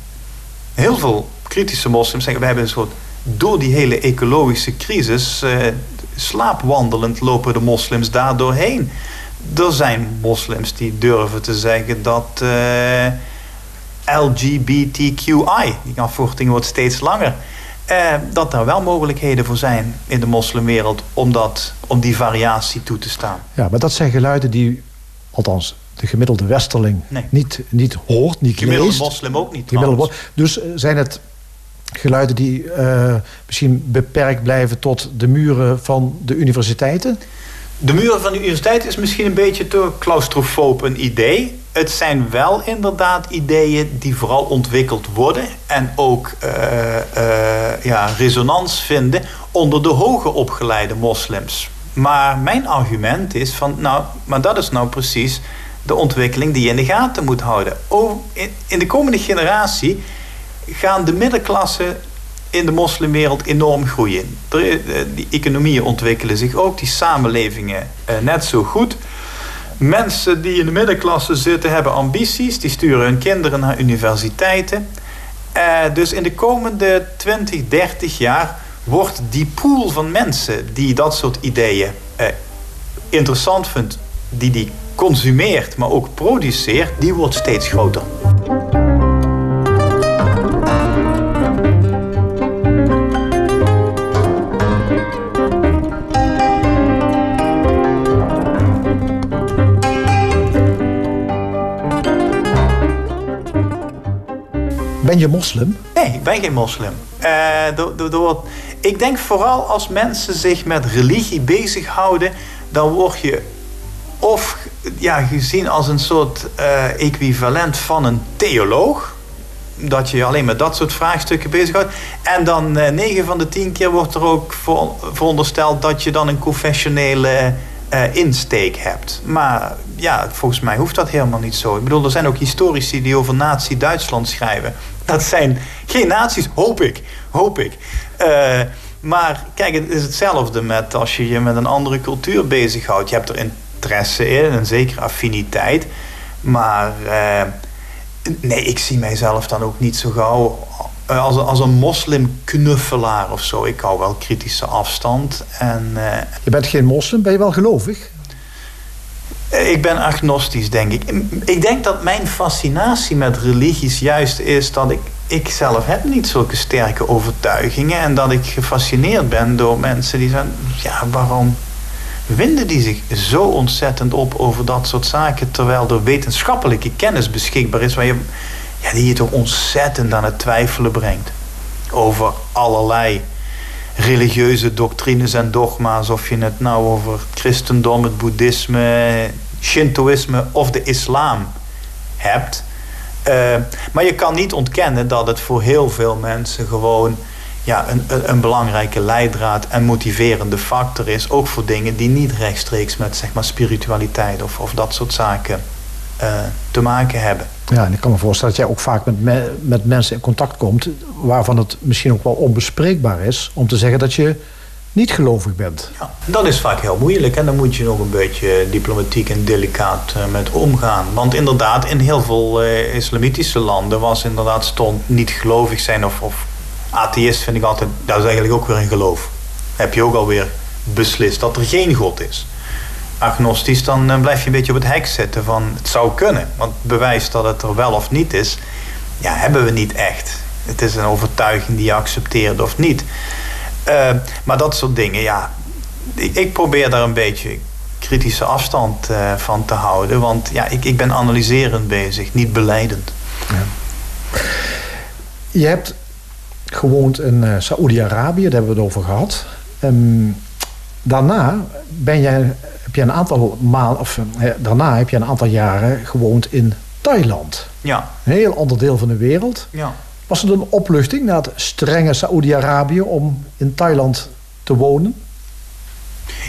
Heel veel kritische moslims zeggen... we hebben een soort... door die hele ecologische crisis... Uh, slaapwandelend lopen de moslims daar doorheen. Er zijn moslims die durven te zeggen dat... Uh, eh, LGBTQI, die afkorting wordt steeds langer... Uh, dat er wel mogelijkheden voor zijn in de moslimwereld om, dat, om die variatie toe te staan. Ja, maar dat zijn geluiden die, althans de gemiddelde westerling, niet, niet hoort, niet gemiddelde leest. moslim ook niet. Gemiddelde, dus zijn het geluiden die uh, misschien beperkt blijven tot de muren van de universiteiten? De muren van de universiteit is misschien een beetje te claustrofoob een idee. Het zijn wel inderdaad ideeën die vooral ontwikkeld worden en ook uh, ja, resonans vinden onder de hoger opgeleide moslims. Maar mijn argument is van, nou, maar dat is nou precies de ontwikkeling die je in de gaten moet houden. in de komende generatie gaan de middenklasse in de moslimwereld enorm groeien. Eh, die economieën ontwikkelen zich ook, die samenlevingen eh, net zo goed. Mensen die in de middenklasse zitten hebben ambities, die sturen hun kinderen naar universiteiten. Eh, dus in de komende 20, 30 jaar wordt die pool van mensen die dat soort ideeën interessant vindt, die die consumeert, maar ook produceert, die wordt steeds groter. Ben je moslim? Nee, ik ben geen moslim. Door, ik denk vooral als mensen zich met religie bezighouden, dan word je of ja, gezien als een soort uh, equivalent van een theoloog. Dat je alleen met dat soort vraagstukken bezighoudt. En dan uh, 9 van de 10 keer wordt er ook voor, verondersteld dat je dan een confessionele insteek hebt. Maar ja, volgens mij hoeft dat helemaal niet zo. Ik bedoel, er zijn ook historici die over nazi-Duitsland schrijven. Dat zijn geen nazi's, hoop ik. Hoop ik. Uh, maar kijk, het is hetzelfde met als je je met een andere cultuur bezighoudt. Je hebt er interesse in, een zekere affiniteit. Maar uh, nee, ik zie mijzelf dan ook niet zo gauw uh, als, als een moslimknuffelaar of zo. Ik hou wel kritische afstand. En, je bent geen moslim, ben je wel gelovig? Ik ben agnostisch, denk ik. Ik denk dat mijn fascinatie met religies juist is dat ik... Ik zelf heb niet zulke sterke overtuigingen. En dat ik gefascineerd ben door mensen die zeggen... Ja, waarom winden die zich zo ontzettend op over dat soort zaken... terwijl er wetenschappelijke kennis beschikbaar is... Waar je, ja, die je toch ontzettend aan het twijfelen brengt. Over allerlei religieuze doctrines en dogma's. Of je het nou over het christendom, het boeddhisme, shintoïsme of de islam hebt. Uh, maar je kan niet ontkennen dat het voor heel veel mensen gewoon ja, een, een, belangrijke leidraad en motiverende factor is. Ook voor dingen die niet rechtstreeks met zeg maar, spiritualiteit of, of dat soort zaken te maken hebben. Ja, en ik kan me voorstellen dat jij ook vaak met, me, met mensen in contact komt... waarvan het misschien ook wel onbespreekbaar is om te zeggen dat je niet gelovig bent. Ja, dat is vaak heel moeilijk en dan moet je nog een beetje diplomatiek en delicaat uh, met omgaan. Want inderdaad, in heel veel uh, islamitische landen was inderdaad stond niet gelovig zijn of, of atheïst vind ik altijd, dat is eigenlijk ook weer een geloof. Heb je ook alweer beslist dat er geen God is. Agnostisch, dan uh, blijf je een beetje op het hek zitten van het zou kunnen. Want bewijs dat het er wel of niet is, ja, hebben we niet echt. Het is een overtuiging die je accepteert of niet. Uh, maar dat soort dingen, ja. Ik, probeer daar een beetje kritische afstand uh, van te houden. Want ja, ik, ik ben analyserend bezig, niet beleidend. Ja. Je hebt gewoond in uh, Saoedi-Arabië, daar hebben we het over gehad. Um, daarna ben jij, heb je een aantal maal, of, daarna heb je een aantal jaren gewoond in Thailand. Ja. Een heel ander deel van de wereld. Ja. Was het een opluchting na het strenge Saoedi-Arabië om in Thailand te wonen?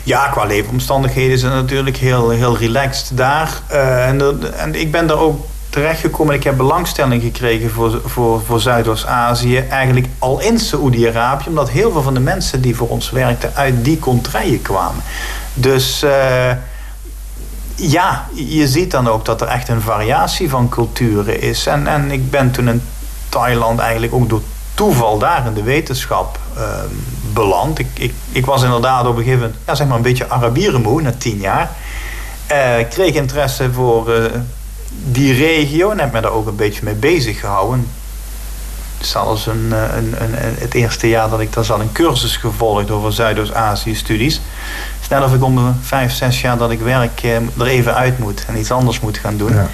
Ja, qua leefomstandigheden is het natuurlijk heel, heel relaxed daar. Uh, en, en ik ben daar ook terechtgekomen. Ik heb belangstelling gekregen voor, voor, voor Zuidoost-Azië. Eigenlijk al in Saoedi-Arabië. Omdat heel veel van de mensen die voor ons werkten uit die contraien kwamen. Dus uh, ja, je ziet dan ook dat er echt een variatie van culturen is. En, en ik ben toen in Thailand eigenlijk ook door toeval daar in de wetenschap uh, beland. Ik, ik, ik was inderdaad op een gegeven moment ja, zeg maar een beetje Arabierenmoe na tien jaar. Ik kreeg interesse voor uh, die regio en heb me daar ook een beetje mee bezig gehouden. Zelfs een, een, een, het eerste jaar dat ik daar zat een cursus gevolgd over Zuidoost-Azië Snel of ik om de vijf, zes jaar dat ik werk er even uit moet en iets anders moet gaan doen. Ja.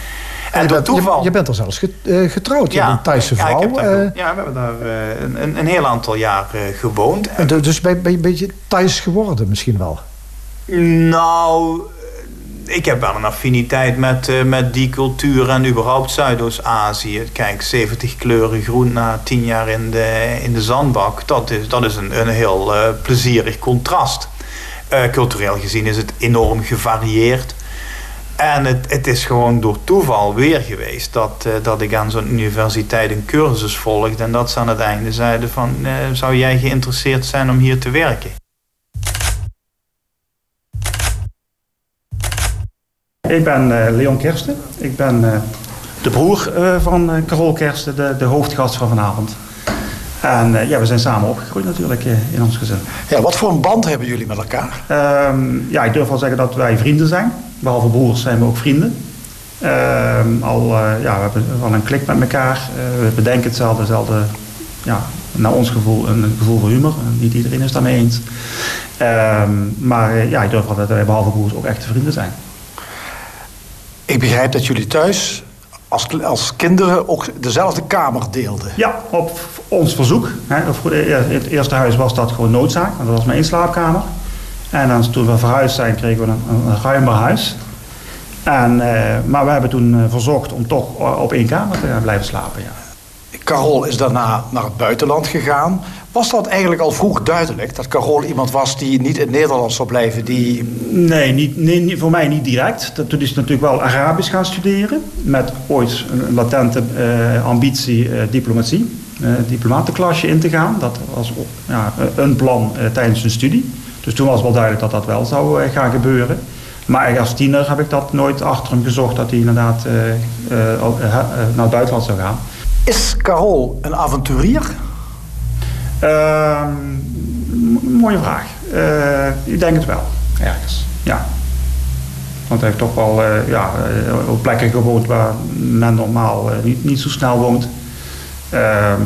En je, bent, toeval... je, je, bent er zelfs getrouwd, ja, een Thaise vrouw. Ja, daar, ja, we hebben daar uh, een, een, heel aantal jaar uh, gewoond. En dus ben je een beetje Thais geworden misschien wel? Nou, ik heb wel een affiniteit met, met die cultuur en überhaupt Zuidoost-Azië. Kijk, 70 kleuren groen na 10 jaar in de, in de zandbak. Dat is, dat is een, een heel plezierig contrast. Cultureel gezien is het enorm gevarieerd. En het, het is gewoon door toeval weer geweest dat, uh, dat ik aan zo'n universiteit een cursus volgde. En dat ze aan het einde zeiden van, uh, zou jij geïnteresseerd zijn om hier te werken? Ik ben Leon Kersten. Ik ben de broer van Carol Kersten, de, de hoofdgast van vanavond. En ja, we zijn samen opgegroeid natuurlijk in ons gezin. Ja, wat voor een band hebben jullie met elkaar? Um, ja, ik durf wel zeggen dat wij vrienden zijn. Behalve broers zijn we ook vrienden. Uh, al, uh, ja, we hebben wel een klik met elkaar. We bedenken hetzelfde, hetzelfde ja, naar ons gevoel een gevoel voor humor. niet iedereen is daarmee eens. Ehm, maar eh, ja, ik durf wel dat wij behalve broers ook echte vrienden zijn. Ik begrijp dat jullie thuis als, als kinderen ook dezelfde kamer deelden. Ja, op ons verzoek. Hè. In het eerste huis was dat gewoon noodzaak. Want dat was mijn slaapkamer. En dan, toen we verhuisd zijn, kregen we een, een ruimer huis. En, uh, maar we hebben toen uh, verzocht om toch op één kamer te blijven slapen. Ja. Carol is daarna naar het buitenland gegaan. Was dat eigenlijk al vroeg duidelijk? Dat Carol iemand was die niet in Nederland zou blijven? Die... Nee, niet, nee, voor mij niet direct. Toen is natuurlijk wel Arabisch gaan studeren. Met ooit een latente ambitie diplomatie. Diplomatenklasje in te gaan. Dat was ja, een plan tijdens zijn studie. Dus toen was wel duidelijk dat dat wel zou gaan gebeuren. Maar als tiener heb ik dat nooit achter hem gezocht dat hij inderdaad naar het buitenland zou gaan. Is Carol een avonturier? Ehm, mooie vraag. Uh, ik denk het wel, ergens. Ja. Want hij heeft toch wel uh, ja, op plekken gewoond waar men normaal niet, niet zo snel woont. Ehm,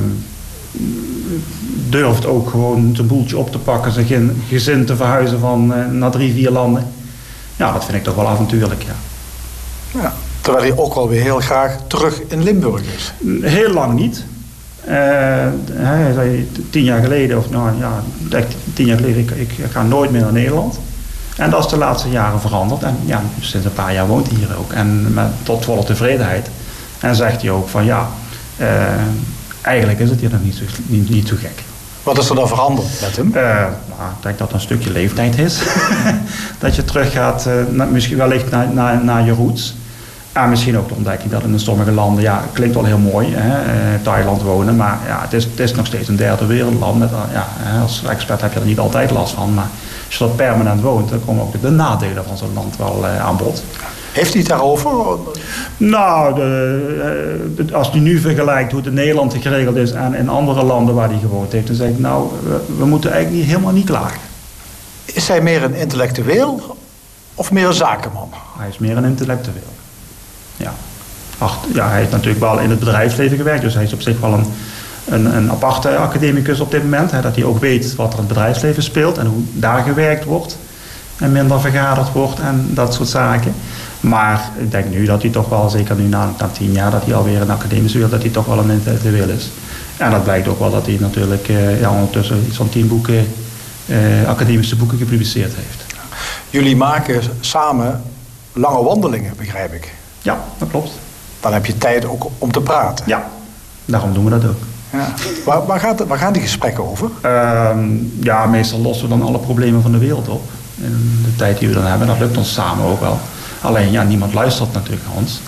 durft ook gewoon zijn boeltje op te pakken, zijn gezin te verhuizen van naar drie, vier landen. Ja, dat vind ik toch wel avontuurlijk, ja. ja. Terwijl hij ook alweer heel graag terug in Limburg is. Heel lang niet. Uh, hij zei tien jaar geleden, of nou ja, tien jaar geleden, ik, ik, ga nooit meer naar Nederland. En dat is de laatste jaren veranderd. En ja, sinds een paar jaar woont hij hier ook. En met, tot volle tevredenheid. En zegt hij ook van ja, eigenlijk is het hier nog niet zo, niet, niet zo gek. Wat is er dan veranderd met hem? Uh, nou, ik denk dat het een stukje leeftijd is. dat je teruggaat, uh, misschien wellicht naar, naar, naar je roots. En misschien ook de ontdekking dat in sommige landen, ja, klinkt wel heel mooi, hè, eh, Thailand wonen, maar ja, het is, het is nog steeds een derde wereldland. Met, ja, als expert heb je er niet altijd last van, maar als je dat permanent woont, dan komen ook de nadelen van zo'n land wel aan bod. Heeft hij het daarover? Nou, de, de, als hij nu vergelijkt hoe het in Nederland geregeld is en in andere landen waar hij gewoond heeft, dan zeg ik, nou, we, we moeten eigenlijk niet, helemaal niet klagen. Is hij meer een intellectueel of meer een zakenman? Hij is meer een intellectueel ja. Ach, ja, hij heeft natuurlijk wel in het bedrijfsleven gewerkt. Dus hij is op zich wel een, een, een aparte academicus op dit moment. Hè, dat hij ook weet wat er in het bedrijfsleven speelt en hoe daar gewerkt wordt. En minder vergaderd wordt en dat soort zaken. Maar ik denk nu dat hij toch wel, zeker nu na, na tien jaar, dat hij alweer een academische wil, dat hij toch wel een intellectueel is. En dat blijkt ook wel dat hij natuurlijk eh, ja, ondertussen van tien boeken, eh, academische boeken gepubliceerd heeft. Jullie maken samen lange wandelingen, begrijp ik. Ja, dat klopt. Dan heb je tijd ook om te praten. Ja, daarom doen we dat ook. Ja. Waar, waar, gaat, waar gaan die gesprekken over? Ehm, ja, meestal lossen we dan alle problemen van de wereld op. In de tijd die we dan hebben, dat lukt ons samen ook wel. Alleen, ja, niemand luistert natuurlijk naar ons.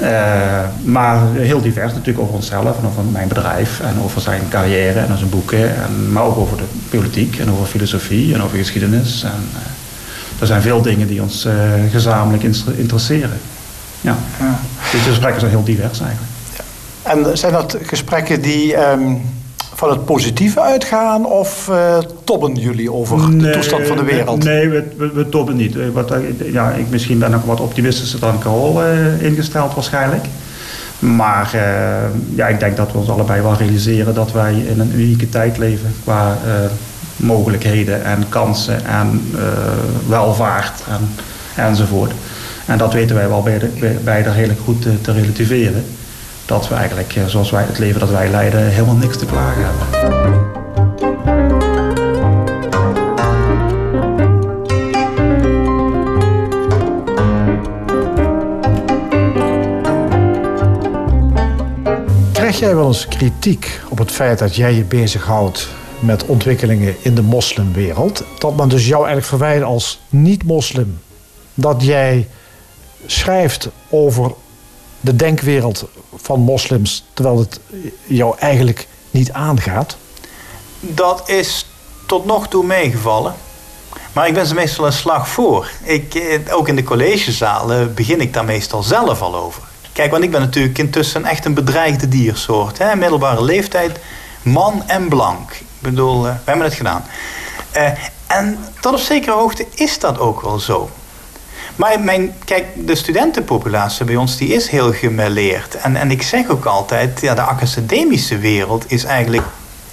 Uh, maar heel divers natuurlijk over onszelf en over mijn bedrijf en over zijn carrière en zijn boeken. En, maar ook over de politiek en over filosofie en over geschiedenis. En, uh, er zijn veel dingen die ons uh, gezamenlijk interesseren. Ja. ja. Dus de gesprekken zijn heel divers eigenlijk. Ja. En zijn dat gesprekken die um, van het positieve uitgaan of uh, tobben jullie over nee, de toestand van de wereld? Nee, we, we, we tobben niet. Eh, wat, eh, ja, ik, misschien ben ik wat optimistischer dan Carol uh, ingesteld waarschijnlijk. Maar uh, ja, ik denk dat we ons allebei wel realiseren dat wij in een unieke tijd leven qua mogelijkheden en kansen en welvaart en, enzovoort. En dat weten wij wel beide redelijk goed te, te relativeren. Dat we eigenlijk, eh, zoals wij het leven dat wij leiden, helemaal niks te klagen hebben. Krijg jij wel eens kritiek op het feit dat jij je bezighoudt met ontwikkelingen in de moslimwereld? Dat men dus jou eigenlijk verwijt als niet-moslim. Dat jij schrijft over de denkwereld van moslims, terwijl het jou eigenlijk niet aangaat? Dat is tot nog toe meegevallen. Maar ik ben ze meestal een slag voor. Ik, eh, ook in de collegezalen begin ik daar meestal zelf al over. Kijk, want ik ben natuurlijk intussen echt een bedreigde diersoort. Hè? Middelbare leeftijd, man en blank. Ik bedoel, uh, we hebben het gedaan. Uh, en tot op zekere hoogte is dat ook wel zo. Maar kijk, de studentenpopulatie bij ons die is heel gemêleerd. En, en ik zeg ook altijd, ja, de academische wereld is eigenlijk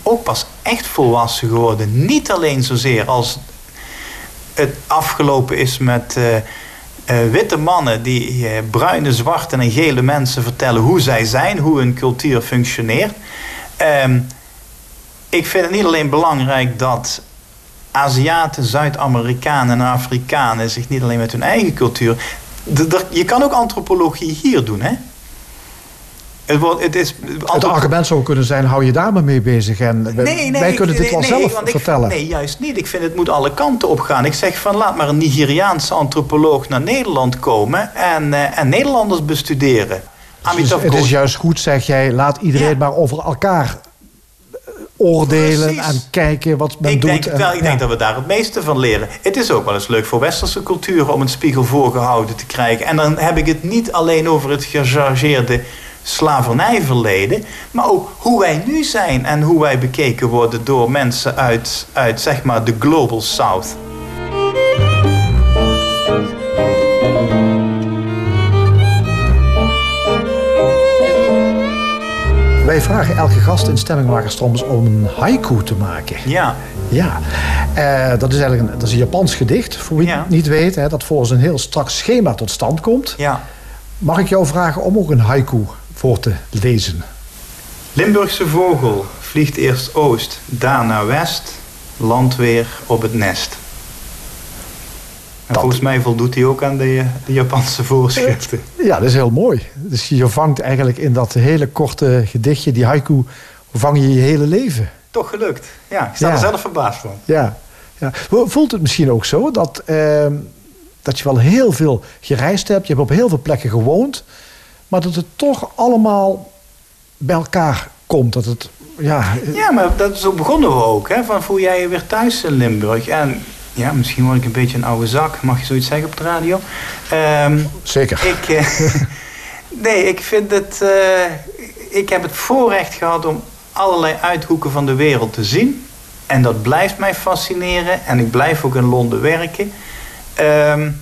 ook pas echt volwassen geworden. Niet alleen zozeer als het afgelopen is met uh, uh, witte mannen die uh, bruine, zwarte en gele mensen vertellen hoe zij zijn, hoe hun cultuur functioneert. Ehm, ik vind het niet alleen belangrijk dat Aziaten, Zuid-Amerikanen en Afrikanen zich niet alleen met hun eigen cultuur. je kan ook antropologie hier doen, hè? Het, wordt, het, is, het argument zou kunnen zijn, hou je daar maar mee bezig. En nee, nee, wij kunnen dit wel zelf vertellen. nee, juist niet. Ik vind het moet alle kanten op gaan. Ik zeg van, laat maar een Nigeriaanse antropoloog naar Nederland komen... en, uh, en Nederlanders bestuderen. Dus het is juist goed, zeg jij, laat iedereen maar over elkaar oordelen en kijken wat men ik doet. Denk, wel, ik denk dat we daar het meeste van leren. Het is ook wel eens leuk voor westerse culturen om een spiegel voorgehouden te krijgen. En dan heb ik het niet alleen over het gechargeerde slavernijverleden, maar ook hoe wij nu zijn en hoe wij bekeken worden door mensen uit, uit zeg maar de Global South. Wij vragen elke gast in Stemmingmakers soms om een haiku te maken. Ja. Ja, uh, dat is eigenlijk een, dat is een Japans gedicht, voor wie het niet weet, hè, dat volgens een heel strak schema tot stand komt. Ja. Mag ik jou vragen om ook een haiku voor te lezen? Limburgse vogel vliegt eerst oost, daarna west, land weer op het nest. En volgens mij voldoet hij ook aan de, de, Japanse voorschriften. Ja, dat is heel mooi. Dus je vangt eigenlijk in dat hele korte gedichtje, die haiku, vang je je hele leven. Toch gelukt. Ja, ik sta er zelf verbaasd van. Ja. ja. Voelt het misschien ook zo dat, uh, dat je wel heel veel gereisd hebt, je hebt op heel veel plekken gewoond, maar dat het toch allemaal bij elkaar komt? Dat het, ja, ja, maar dat, zo begonnen we ook. Hè? Van voel jij je weer thuis in Limburg? En ja, misschien word ik een beetje een oude zak. Mag je zoiets zeggen op de radio? Um, Zeker. Ik, uh, nee, ik vind het... Uh, ik heb het voorrecht gehad om allerlei uithoeken van de wereld te zien. En dat blijft mij fascineren. En ik blijf ook in Londen werken. Um,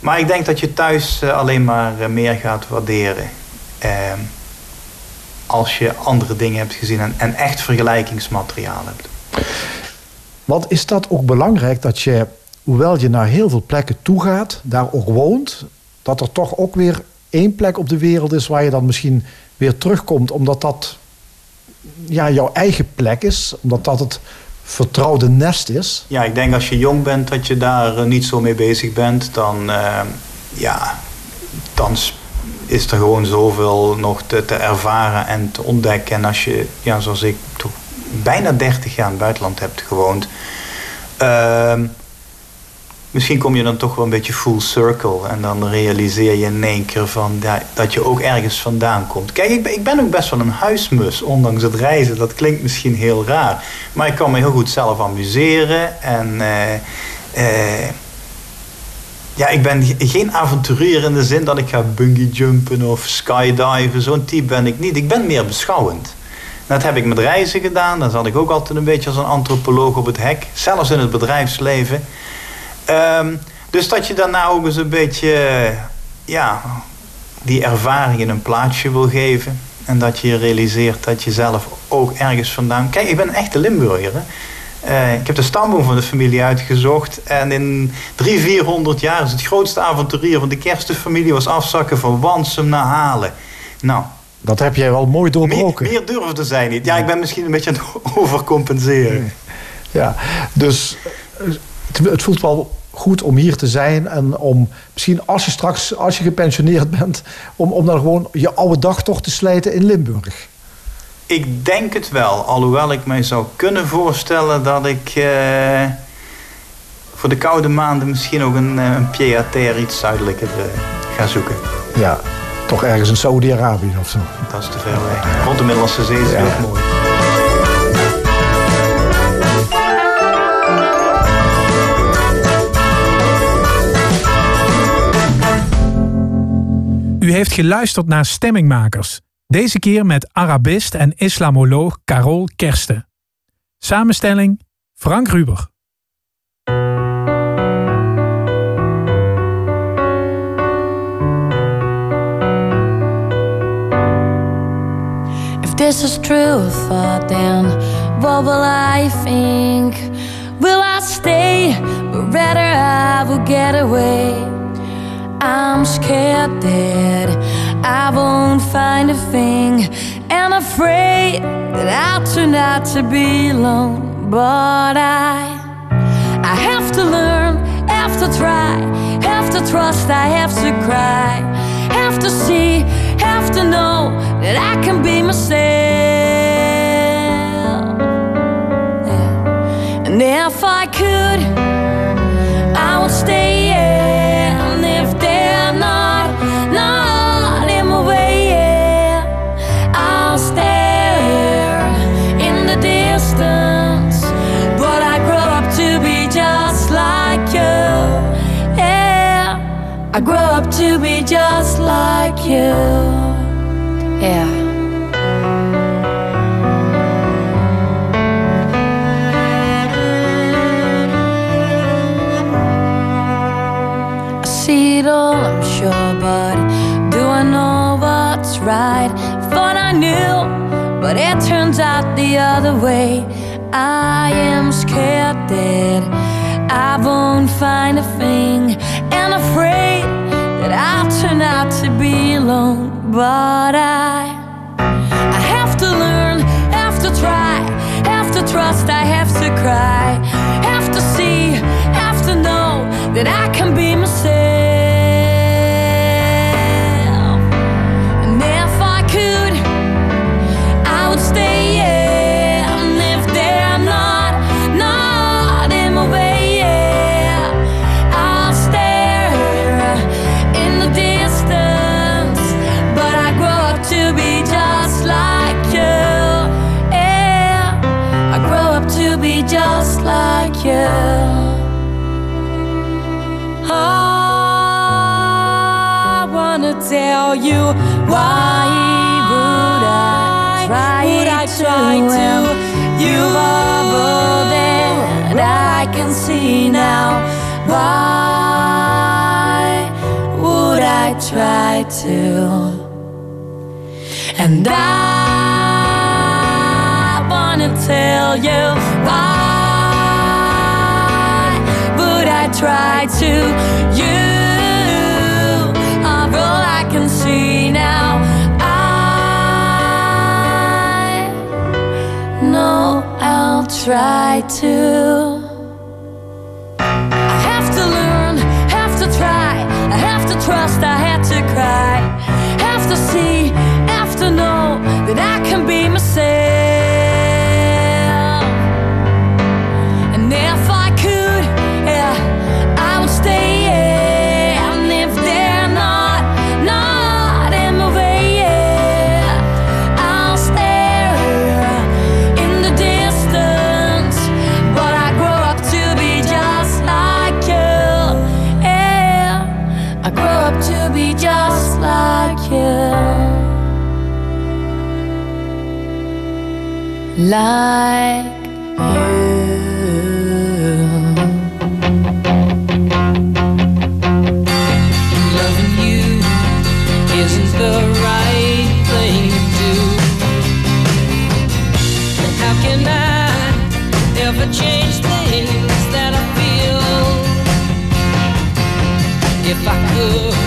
maar ik denk dat je thuis uh, alleen maar meer gaat waarderen. Um, als je andere dingen hebt gezien en, en echt vergelijkingsmateriaal hebt. Want is dat ook belangrijk dat je, hoewel je naar heel veel plekken toe gaat, daar ook woont, dat er toch ook weer één plek op de wereld is waar je dan misschien weer terugkomt, omdat dat ja, jouw eigen plek is, omdat dat het vertrouwde nest is? Ja, ik denk als je jong bent dat je daar eh, niet zo mee bezig bent, dan, uh, ja, dan is er gewoon zoveel nog te, te ervaren en te ontdekken. En als je, ja, zoals ik toch bijna 30 jaar in het buitenland hebt gewoond. Uh, misschien kom je dan toch wel een beetje full circle. En dan realiseer je in één keer van, dat je ook ergens vandaan komt. Kijk, ik ben, ik ben ook best wel een huismus, ondanks het reizen. Dat klinkt misschien heel raar. Maar ik kan me heel goed zelf amuseren. En uh, uh, ja, ik ben geen avonturier in de zin dat ik ga bungee jumpen of skydiven. Zo'n type ben ik niet. Ik ben meer beschouwend. Dat heb ik met reizen gedaan. Dan zat ik ook altijd een beetje als een antropoloog op het hek. Zelfs in het bedrijfsleven. Um, dus dat je daarna ook eens een beetje... Ja, die ervaring in een plaatsje wil geven. En dat je realiseert dat je zelf ook ergens vandaan... Kijk, ik ben een echte Limburger. Hè? Uh, ik heb de stamboom van de familie uitgezocht. En in 300, 400 jaar is het grootste avonturier van de kerstenfamilie... was afzakken van Wansum naar Halen. Nou, dat heb jij wel mooi doorbroken. Meer, meer durfde zij niet. Ja, ik ben misschien een beetje aan het overcompenseren. Ja, dus het, voelt wel goed om hier te zijn en om misschien als je straks, als je gepensioneerd bent, om, om dan gewoon je oude dag toch te slijten in Limburg. Ik denk het wel, alhoewel ik mij zou kunnen voorstellen dat ik eh, voor de koude maanden misschien ook een, eh, een pied-à-terre iets zuidelijker uh, ga zoeken. Ja, toch ergens in Saudi-Arabië of zo. Dat is te ver weg. Rond de Middellandse Zee is ja. mooi. U heeft geluisterd naar Stemmingmakers. Deze keer met Arabist en islamoloog Carol Kersten. Samenstelling Frank Ruber. This is true thought, then what will I think? Will I stay? Or rather, I will get away. I'm scared that I won't find a thing, and afraid that I'll turn out to be alone. But I, I have to learn, have to try, have to trust, I have to cry, have to see, have to know that I can be myself. Yeah. And if I could, I grew up to be just like you. Yeah. I see it all, I'm sure, but do I know what's right? Thought I knew, but it turns out the other way. I am scared that I won't find a thing, and afraid that I'll turn out to be alone. But I, I have to learn, have to try, have to trust, I have to cry, tell you why would I try would I try to? you are all that I can see now why would I try to? And I wanna tell you why would I try to? You try to. I have to learn, have to try, I have to trust, I feel? If I could,